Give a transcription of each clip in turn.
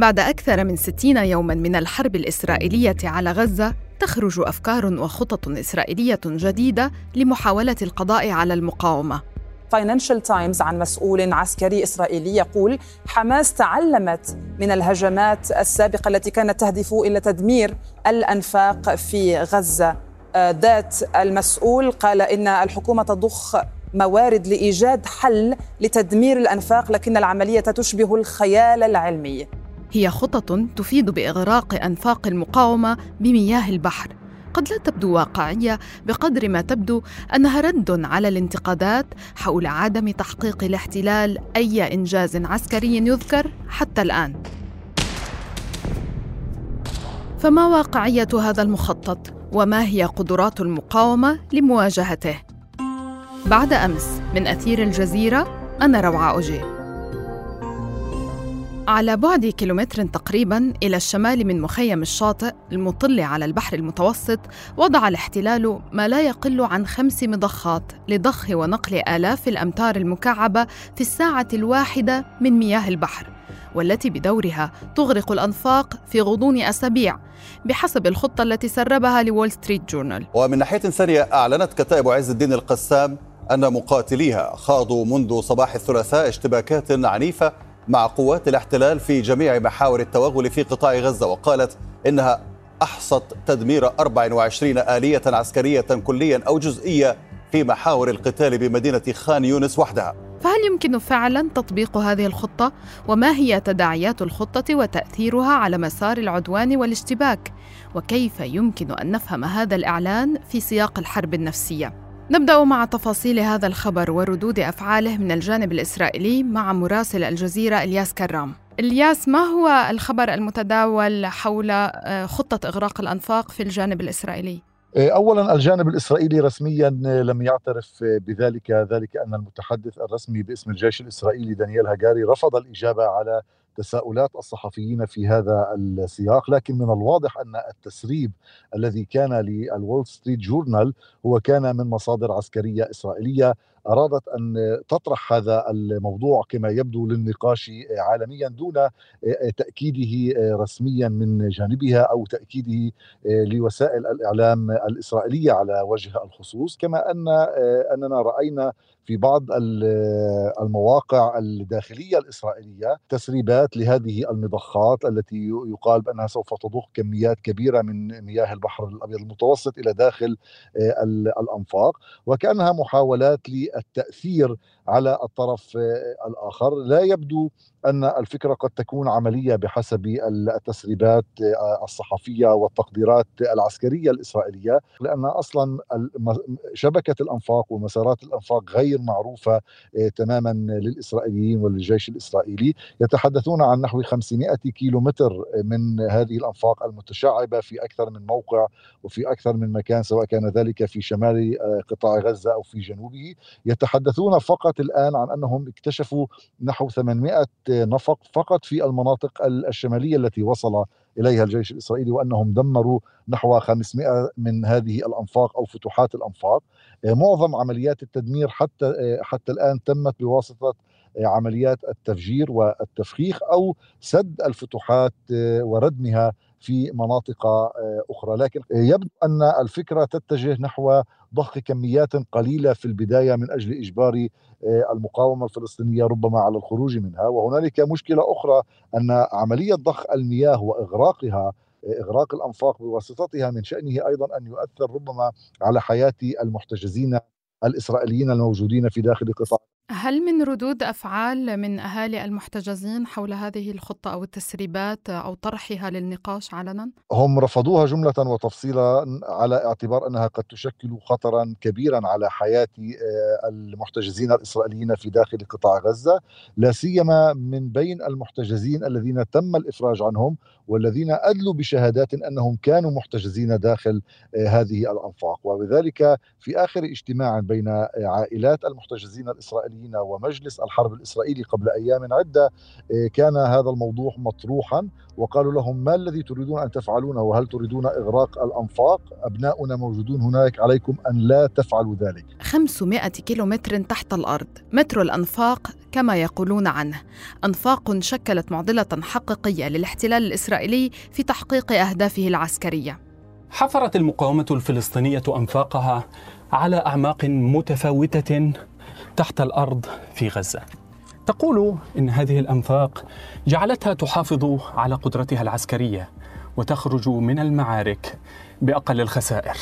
بعد أكثر من ستين يوماً من الحرب الإسرائيلية على غزة تخرج أفكار وخطط إسرائيلية جديدة لمحاولة القضاء على المقاومة. فاينانشال تايمز عن مسؤول عسكري إسرائيلي يقول حماس تعلمت من الهجمات السابقة التي كانت تهدف إلى تدمير الأنفاق في غزة. ذات المسؤول قال إن الحكومة تضخ موارد لإيجاد حل لتدمير الأنفاق لكن العملية تشبه الخيال العلمي. هي خطط تفيد بإغراق أنفاق المقاومة بمياه البحر. قد لا تبدو واقعية بقدر ما تبدو أنها رد على الانتقادات حول عدم تحقيق الاحتلال أي إنجاز عسكري يذكر حتى الآن. فما واقعية هذا المخطط؟ وما هي قدرات المقاومة لمواجهته؟ بعد أمس من أثير الجزيرة أنا روعة اوجي على بعد كيلومتر تقريبا إلى الشمال من مخيم الشاطئ المطل على البحر المتوسط وضع الاحتلال ما لا يقل عن خمس مضخات لضخ ونقل آلاف الأمتار المكعبة في الساعة الواحدة من مياه البحر والتي بدورها تغرق الأنفاق في غضون أسابيع بحسب الخطة التي سربها لول ستريت جورنال. ومن ناحية ثانية أعلنت كتائب عز الدين القسام أن مقاتليها خاضوا منذ صباح الثلاثاء اشتباكات عنيفة مع قوات الاحتلال في جميع محاور التوغل في قطاع غزة وقالت إنها أحصت تدمير 24 آلية عسكرية كليا أو جزئية في محاور القتال بمدينة خان يونس وحدها فهل يمكن فعلا تطبيق هذه الخطة؟ وما هي تداعيات الخطة وتأثيرها على مسار العدوان والاشتباك؟ وكيف يمكن أن نفهم هذا الإعلان في سياق الحرب النفسية؟ نبدأ مع تفاصيل هذا الخبر وردود أفعاله من الجانب الإسرائيلي مع مراسل الجزيرة إلياس كرام إلياس ما هو الخبر المتداول حول آه، خطة إغراق الأنفاق في الجانب الإسرائيلي؟ آه، اولا الجانب الإسرائيلي رسميا لم يعترف بذلك ذلك أن المتحدث الرسمي باسم الجيش الإسرائيلي دانيال هاجاري رفض الإجابة على تساؤلات الصحفيين في هذا السياق. لكن من الواضح أن التسريب الذي كان للول ستريت جورنال هو كان من مصادر عسكرية إسرائيلية أرادت أن تطرح هذا الموضوع كما يبدو للنقاش عالميا دون تأكيده رسميا من جانبها أو تأكيده لوسائل الإعلام الإسرائيلية على وجه الخصوص كما أن أننا رأينا في بعض المواقع الداخلية الإسرائيلية تسريبات لهذه المضخات التي يقال بأنها سوف تضخ كميات كبيرة من مياه البحر الأبيض المتوسط إلى داخل الأنفاق وكأنها محاولات التاثير على الطرف الآخر. لا يبدو أن الفكرة قد تكون عملية بحسب التسريبات الصحفية والتقديرات العسكرية الإسرائيلية لأن أصلا شبكة الأنفاق ومسارات الأنفاق غير معروفه تماما للإسرائيليين وللجيش الإسرائيلي يتحدثون عن نحو 500 كيلو متر من هذه الأنفاق المتشعبة في أكثر من موقع وفي أكثر من مكان سواء كان ذلك في شمال قطاع غزة أو في جنوبه. يتحدثون فقط الآن عن أنهم اكتشفوا نحو 800 نفق فقط في المناطق الشمالية التي وصل إليها الجيش الإسرائيلي وأنهم دمروا نحو 500 من هذه الأنفاق أو فتوحات الأنفاق. معظم عمليات التدمير حتى حتى الآن تمت بواسطة عمليات التفجير والتفخيخ أو سد الفتوحات وردمها في مناطق أخرى. لكن يبدو أن الفكرة تتجه نحو ضخ كميات قليلة في البداية من أجل إجبار المقاومة الفلسطينية ربما على الخروج منها. وهنالك مشكلة أخرى أن عملية ضخ المياه وإغراقها إغراق الأنفاق بواسطتها من شأنه أيضا أن يؤثر ربما على حياة المحتجزين الإسرائيليين الموجودين في داخل قطاع هل من ردود أفعال من أهالي المحتجزين حول هذه الخطة أو التسريبات أو طرحها للنقاش علنا؟ هم رفضوها جملة وتفصيلا على اعتبار أنها قد تشكل خطرا كبيرا على حياة المحتجزين الإسرائيليين في داخل قطاع غزة، لا سيما من بين المحتجزين الذين تم الإفراج عنهم والذين أدلوا بشهادات أنهم كانوا محتجزين داخل هذه الأنفاق، وبذلك في آخر اجتماع بين عائلات المحتجزين الإسرائيليين الإسرائيليين ومجلس الحرب الإسرائيلي قبل أيام عدة كان هذا الموضوع مطروحا وقالوا لهم ما الذي تريدون أن تفعلونه؟ وهل تريدون إغراق الأنفاق؟ أبناؤنا موجودون هناك عليكم أن لا تفعلوا ذلك. 500 كيلومتر تحت الأرض. مترو الأنفاق كما يقولون عنه. أنفاق شكلت معضلة حقيقية للاحتلال الإسرائيلي في تحقيق أهدافه العسكرية. حفرت المقاومة الفلسطينية أنفاقها على أعماق متفاوتة تحت الأرض في غزة. تقول إن هذه الأنفاق جعلتها تحافظ على قدرتها العسكرية وتخرج من المعارك بأقل الخسائر.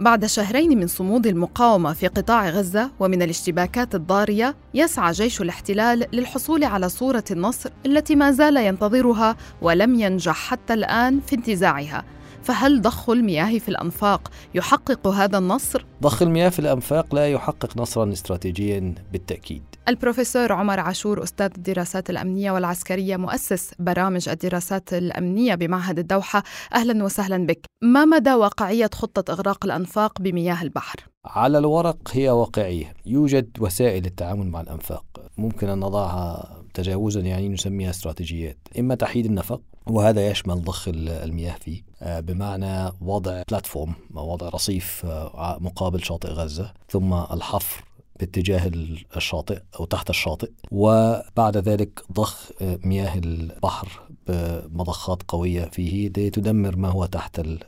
بعد شهرين من صمود المقاومة في قطاع غزة ومن الاشتباكات الضارية يسعى جيش الاحتلال للحصول على صورة النصر التي ما زال ينتظرها ولم ينجح حتى الآن في انتزاعها. فهل ضخ المياه في الأنفاق يحقق هذا النصر؟ ضخ المياه في الأنفاق لا يحقق نصرا استراتيجيا بالتأكيد. البروفيسور عمر عاشور أستاذ الدراسات الأمنية والعسكرية مؤسس برامج الدراسات الأمنية بمعهد الدوحة. أهلا وسهلا بك. ما مدى واقعية خطة إغراق الأنفاق بمياه البحر؟ على الورق هي واقعية. يوجد وسائل للتعامل مع الأنفاق. ممكن أن نضعها تجاوزا يعني نسميها استراتيجيات. إما تحييد النفق وهذا يشمل ضخ المياه فيه. آه، بمعنى وضع بلاتفورم وضع رصيف آه، مقابل شاطئ غزة ثم الحفر باتجاه الشاطئ أو تحت الشاطئ وبعد ذلك ضخ آه، مياه البحر بمضخات قوية فيه لتدمر ما هو تحت ال...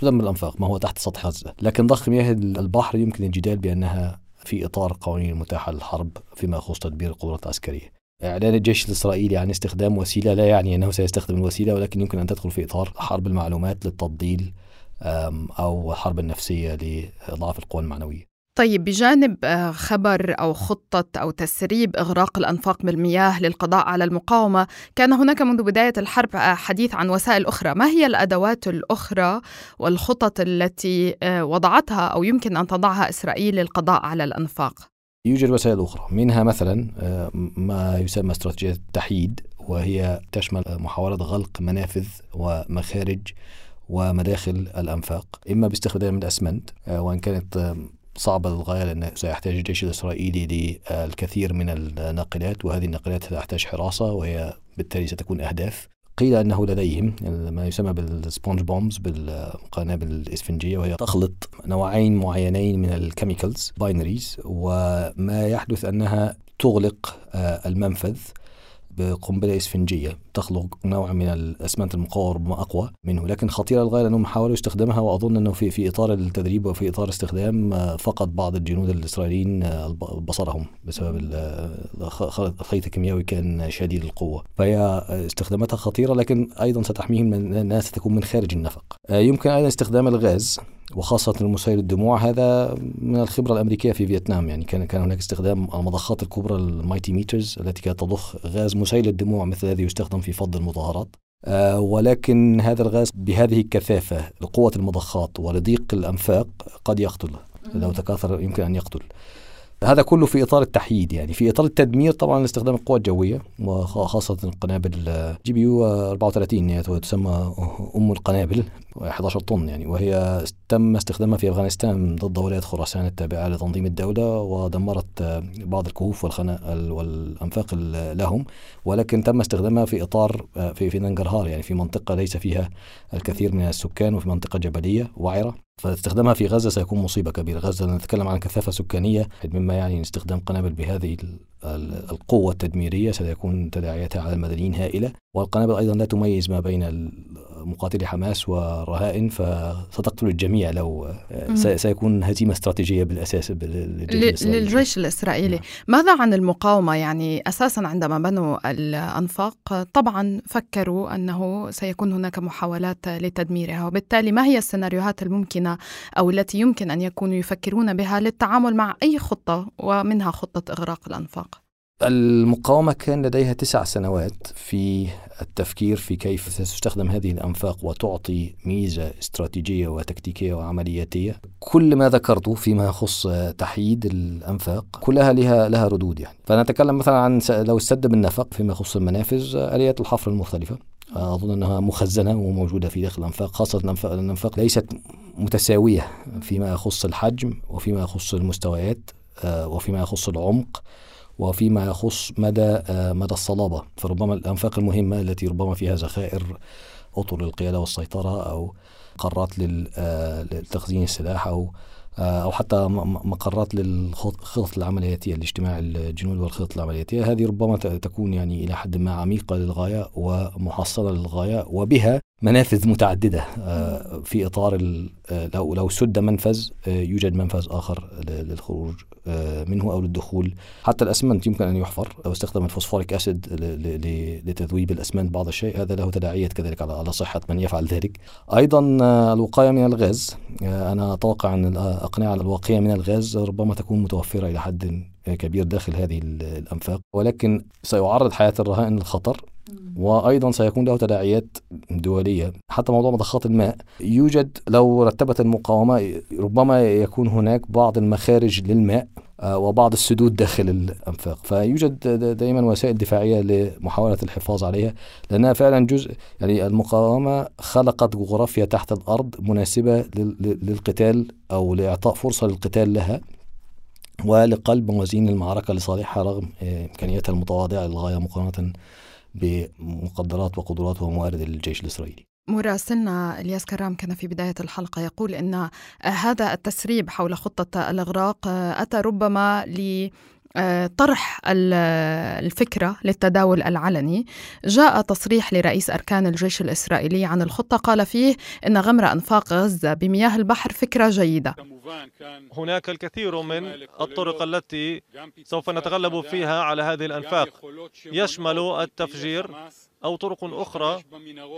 تدمر الأنفاق ما هو تحت سطح غزة. لكن ضخ مياه البحر يمكن الجدال بأنها في إطار القوانين المتاحة للحرب فيما يخص تدبير القدرات العسكرية. إعلان الجيش الإسرائيلي عن استخدام وسيلة لا يعني أنه سيستخدم الوسيلة ولكن يمكن أن تدخل في إطار حرب المعلومات للتضليل أو الحرب النفسية لإضعاف القوى المعنوية طيب بجانب آه، خبر أو خطة أو تسريب إغراق الأنفاق بالمياه للقضاء على المقاومة، كان هناك منذ بداية الحرب آه، حديث عن وسائل أخرى، ما هي الأدوات الأخرى والخطط التي آه، وضعتها أو يمكن أن تضعها إسرائيل للقضاء على الأنفاق؟ يوجد وسائل أخرى منها مثلا ما يسمى استراتيجية التحييد وهي تشمل محاولة غلق منافذ ومخارج ومداخل الأنفاق إما باستخدام الأسمنت وإن كانت صعبة للغاية لأن سيحتاج الجيش الإسرائيلي للكثير من الناقلات وهذه الناقلات ستحتاج حراسة وهي بالتالي ستكون أهداف. قيل أنه لديهم ما يسمى بال sponge bombs بالقنابل الإسفنجية وهي تخلط نوعين معينين من ال chemicals binaries وما يحدث أنها تغلق آه، المنفذ. بقنبلة إسفنجية تخلق نوع من الأسمنت المقوى ربما أقوى منه لكن خطيرة للغاية لأنهم حاولوا استخدامها وأظن أنه في, في إطار التدريب وفي إطار استخدام آه، فقد بعض الجنود الإسرائيليين آه، بصرهم بسبب الخليط الكيميائي كان شديد القوة. فهي استخداماتها خطيرة لكن أيضا ستحميهم من الناس تكون من خارج النفق. آه، يمكن أيضا استخدام الغاز. وخاصة المسيل الدموع هذا من الخبرة الأمريكية في فيتنام. يعني كان كان هناك استخدام المضخات الكبرى ال Mighty Mites التي كانت تضخ غاز مسيل الدموع مثل الذي يستخدم في فض المظاهرات. آه ولكن هذا الغاز بهذه الكثافة لقوة المضخات ولضيق الأنفاق قد يقتل لو تكاثر يمكن أن يقتل. هذا كله في إطار التحييد يعني في إطار التدمير طبعا استخدام القوى الجوية وخاصة القنابل GBU 34 يعني تسمى أم القنابل 11 طن يعني وهي تم استخدامها في أفغانستان ضد ولاية خراسان التابعة لتنظيم الدولة ودمرت بعض الكهوف والأنفاق لهم ولكن تم استخدامها في إطار في في ننجرهار يعني في منطقة ليس فيها الكثير من السكان وفي منطقة جبلية وعرة. فاستخدامها في غزة سيكون مصيبة كبيرة. غزة نتكلم عن كثافة سكانية مما يعني استخدام قنابل بهذه القوة التدميرية سيكون تداعياتها على المدنيين هائلة. والقنابل أيضا لا تميز ما بين مقاتلي حماس والرهائن فستقتل الجميع لو سيكون هزيمة استراتيجية بالأساس للجيش الإسرائيلي. نعم. ماذا عن المقاومة؟ يعني أساسا عندما بنوا الأنفاق طبعا فكروا أنه سيكون هناك محاولات لتدميرها وبالتالي ما هي السيناريوهات الممكنة أو التي يمكن أن يكونوا يفكرون بها للتعامل مع أي خطة ومنها خطة إغراق الأنفاق؟ المقاومة كان لديها تسع سنوات في التفكير في كيف ستستخدم هذه الأنفاق وتعطي ميزة استراتيجية وتكتيكية وعملياتية. كل ما ذكرته فيما يخص تحييد الأنفاق كلها لها لها ردود يعني. فنتكلم مثلا عن لو استد بالنفق فيما يخص المنافذ آليات الحفر المختلفة. أظن أنها مخزنة وموجودة في داخل الأنفاق خاصة الأنفاق ليست متساوية فيما يخص الحجم وفيما يخص المستويات آه، وفيما يخص العمق. وفيما يخص مدى مدى الصلابة. فربما الأنفاق المهمة التي ربما فيها ذخائر أطر للقيادة والسيطرة أو قارات لتخزين السلاح أو آه، أو حتى مقرات للخطط العملياتية لاجتماع الجنود والخطط العملياتية. هذه ربما تكون يعني إلى حد ما عميقة للغاية ومحصله للغاية وبها منافذ متعددة آه، في إطار آه، لو لو سد منفذ يوجد منفذ آخر للخروج منه أو للدخول. حتى الأسمنت يمكن أن يحفر لو استخدم الفوسفوريك أسيد لتذويب الأسمنت بعض الشيء. هذا له تداعيات كذلك على صحة من يفعل ذلك. أيضا الوقاية من الغاز. أنا أتوقع أن الأقنعة الواقية من الغاز ربما تكون متوفرة إلى حد كبير داخل هذه الأنفاق. ولكن سيعرض حياة الرهائن للخطر وأيضا سيكون له تداعيات دولية. حتى موضوع مضخات الماء يوجد لو رتبت المقاومة ربما يكون هناك بعض المخارج للماء آه، وبعض السدود داخل الأنفاق. فيوجد دائما وسائل دفاعية لمحاولة الحفاظ عليها لأنها فعلا جزء يعني المقاومة خلقت جغرافيا تحت الأرض مناسبة للقتال أو لإعطاء فرصة للقتال لها ولقلب موازين المعركة لصالحها رغم آه، إمكانياتها المتواضعة للغاية مقارنة بمقدرات وقدرات وموارد الجيش الإسرائيلي. مراسلنا إلياس كرام كان في بداية الحلقة يقول أن هذا التسريب حول خطة الإغراق أتى ربما ل طرح الفكرة للتداول العلني. جاء تصريح لرئيس أركان الجيش الإسرائيلي عن الخطة قال فيه إن غمر أنفاق غزة بمياه البحر فكرة جيدة. هناك الكثير من الطرق التي سوف نتغلب فيها على هذه الأنفاق. يشمل التفجير أو طرق أخرى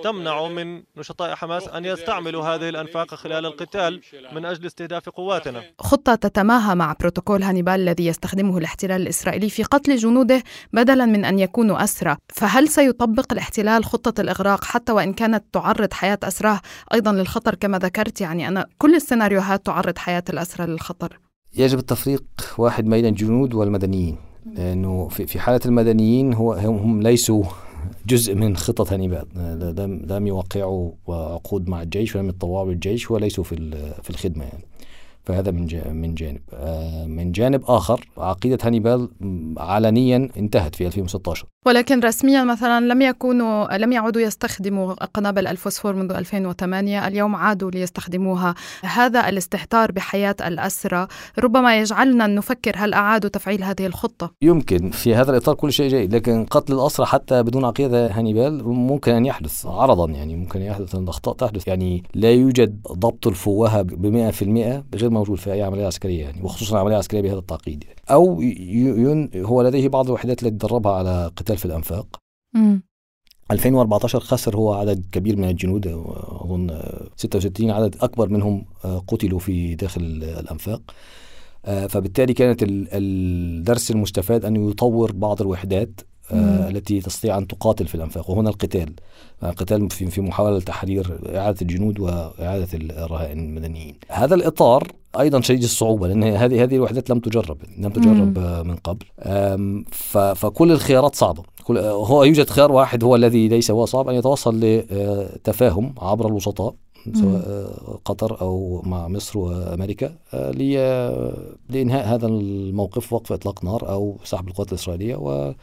تمنع من نشطاء حماس أن يستعملوا هذه الأنفاق خلال القتال من أجل استهداف قواتنا. خطة تتماهى مع بروتوكول هانيبال الذي يستخدمه الاحتلال الإسرائيلي في قتل جنوده بدلا من أن يكونوا أسرى. فهل سيطبق الاحتلال خطة الإغراق حتى وإن كانت تعرض حياة أسراه أيضا للخطر كما ذكرت؟ يعني أنا كل السيناريوهات تعرض حياة الأسرى للخطر. يجب التفريق واحد بين الجنود والمدنيين لأنه في حالة المدنيين هو هم ليسوا جزء من خطط هانيبال لم يوقعوا عقود مع الجيش ولم يتطوعوا للجيش وليسوا في في الخدمة يعني. فهذا من من جانب. آه، من جانب آخر عقيدة هانيبال علنيا انتهت في 2016 ولكن رسميا مثلا لم يكونوا لم يعودوا يستخدموا قنابل الفوسفور منذ 2008 اليوم عادوا ليستخدموها. هذا الاستهتار بحياة الاسرى ربما يجعلنا نفكر هل أعادوا تفعيل هذه الخطة؟ يمكن في هذا الإطار كل شيء جيد لكن قتل الاسرى حتى بدون عقيدة هانيبال ممكن أن يحدث عرضا يعني ممكن يحدث أن الأخطاء تحدث. يعني لا يوجد ضبط الفوهة ب 100% غير موجود في أي عملية عسكرية يعني وخصوصا عملية عسكرية بهذا التعقيد. يعني. أو هو لديه بعض الوحدات التي دربها على قتال في الأنفاق. م. 2014 خسر هو عدد كبير من الجنود أظن 66 عدد أكبر منهم قتلوا في داخل الأنفاق. آه، فبالتالي كانت الدرس المستفاد أن يطور بعض الوحدات آه التي تستطيع أن تقاتل في الأنفاق. وهنا القتال. القتال في في محاولة لتحرير إعادة الجنود وإعادة الرهائن المدنيين. هذا الإطار أيضا شديد الصعوبة لأن هذه هذه الوحدات لم تجرب لم تجرب مم. من قبل. فكل الخيارات صعبة. كل هو يوجد خيار واحد هو الذي ليس هو صعب أن يتوصل لتفاهم عبر الوسطاء سواء قطر أو مع مصر وأمريكا لإنهاء هذا الموقف وقف إطلاق نار أو سحب القوات الإسرائيلية. و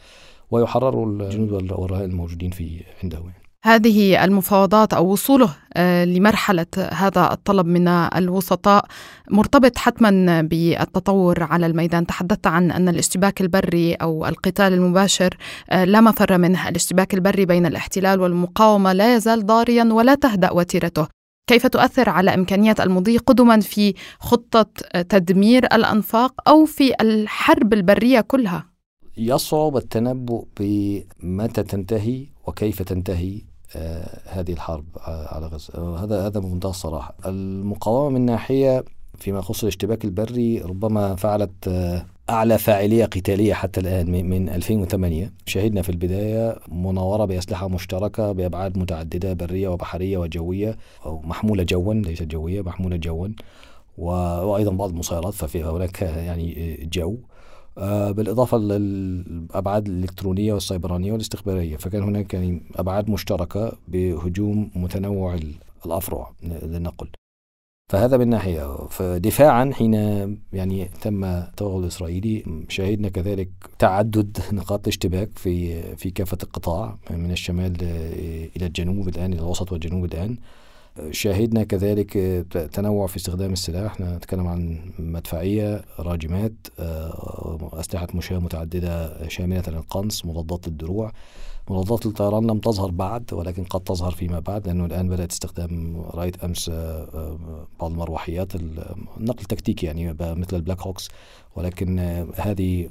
ويحرروا الجنود والرهائن الموجودين في عنده يعني. هذه المفاوضات أو وصوله آه، لمرحلة هذا الطلب من الوسطاء مرتبط حتما بالتطور على الميدان، تحدثت عن أن الاشتباك البري أو القتال المباشر آه، لا مفر منه، الاشتباك البري بين الاحتلال والمقاومة لا يزال ضاريا ولا تهدأ وتيرته. كيف تؤثر على امكانيه المضي قدما في خطة تدمير الأنفاق أو في الحرب البرية كلها؟ يصعب التنبؤ بمتى تنتهي وكيف تنتهي آه هذه الحرب على غزة آه هذا هذا بمنتهى الصراحة. المقاومة من ناحية فيما يخص الاشتباك البري ربما فعلت آه أعلى فاعلية قتالية حتى الآن من 2008 شهدنا في البداية مناورة بأسلحة مشتركة بأبعاد متعددة برية وبحرية وجوية أو محمولة جوا ليست جوية محمولة جوا وأيضا بعض المسيرات ففي هناك يعني جو. آه، بالإضافة للأبعاد الإلكترونية والسيبرانية والاستخبارية. فكان هناك يعني أبعاد مشتركة بهجوم متنوع الأفرع لنقل. فهذا من ناحية. فدفاعا حين يعني تم التوغل الإسرائيلي شهدنا كذلك تعدد نقاط الاشتباك في في كافة القطاع من الشمال إلى الجنوب الآن إلى الوسط والجنوب الآن. شاهدنا كذلك تنوع في استخدام السلاح. نتكلم عن مدفعية راجمات أسلحة مشاة متعددة شاملة القنص مضادات للدروع. مضادات الطيران لم تظهر بعد ولكن قد تظهر فيما بعد لأنه الآن بدأت استخدام رأيت أمس بعض المروحيات. النقل التكتيكي يعني مثل ال Black Hawks. ولكن هذه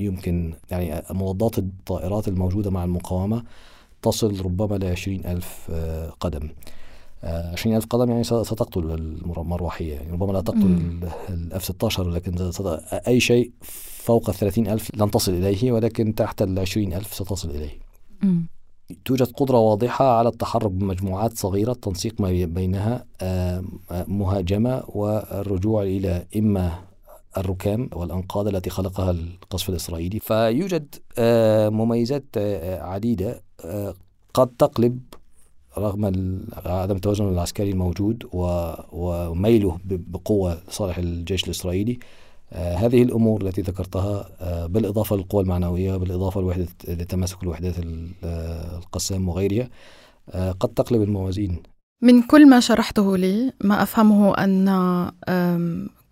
يمكن يعني مضادات الطائرات الموجودة مع المقاومة تصل ربما ل ألف قدم. 20 ألف قدم يعني ستقتل المروحية. يعني ربما لا تقتل ال F 16 ولكن أي شيء فوق ال 30 ألف لن تصل إليه ولكن تحت ال 20 ألف ستصل إليه. توجد قدرة واضحة على التحرك بمجموعات صغيرة تنسيق ما بينها مهاجمة والرجوع إلى إما الركام والأنقاض التي خلقها القصف الإسرائيلي. فيوجد مميزات عديدة قد تقلب رغم عدم التوازن العسكري الموجود وميله بقوة لصالح الجيش الإسرائيلي آه هذه الأمور التي ذكرتها آه بالإضافة للقوى المعنوية بالإضافة لوحدة لتماسك الوحدات القسام وغيرها آه قد تقلب الموازين. من كل ما شرحته لي ما أفهمه أن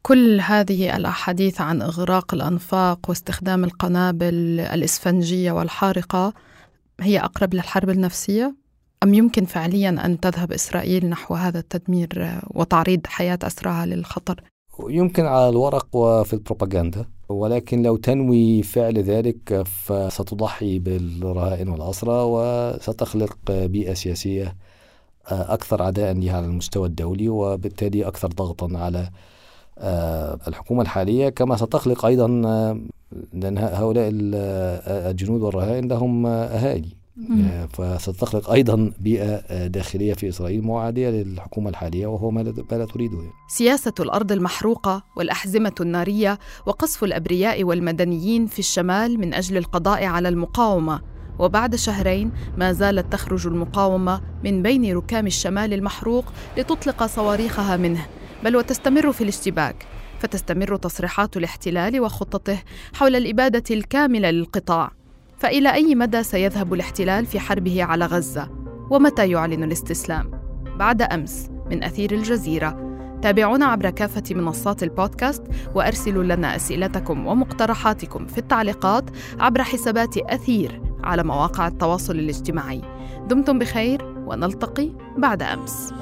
كل هذه الأحاديث عن إغراق الأنفاق واستخدام القنابل الإسفنجية والحارقة هي أقرب للحرب النفسية. أم يمكن فعليا أن تذهب إسرائيل نحو هذا التدمير وتعريض حياة أسراها للخطر؟ يمكن على الورق وفي البروباغندا ولكن لو تنوي فعل ذلك فستضحي بالرهائن والأسرى وستخلق بيئة سياسية أكثر عداء لها على المستوى الدولي وبالتالي أكثر ضغطا على الحكومة الحالية كما ستخلق أيضا لأن هؤلاء الجنود والرهائن لهم أهالي فستخلق أيضا بيئة داخلية في إسرائيل معادية للحكومة الحالية وهو ما لا تريده يعني. سياسة الأرض المحروقة والأحزمة النارية وقصف الأبرياء والمدنيين في الشمال من أجل القضاء على المقاومة. وبعد شهرين ما زالت تخرج المقاومة من بين ركام الشمال المحروق لتطلق صواريخها منه. بل وتستمر في الاشتباك. فتستمر تصريحات الاحتلال وخطته حول الإبادة الكاملة للقطاع. فإلى أي مدى سيذهب الاحتلال في حربه على غزة؟ ومتى يعلن الاستسلام؟ بعد أمس من أثير الجزيرة تابعونا عبر كافة منصات البودكاست وأرسلوا لنا أسئلتكم ومقترحاتكم في التعليقات عبر حسابات أثير على مواقع التواصل الاجتماعي دمتم بخير ونلتقي بعد أمس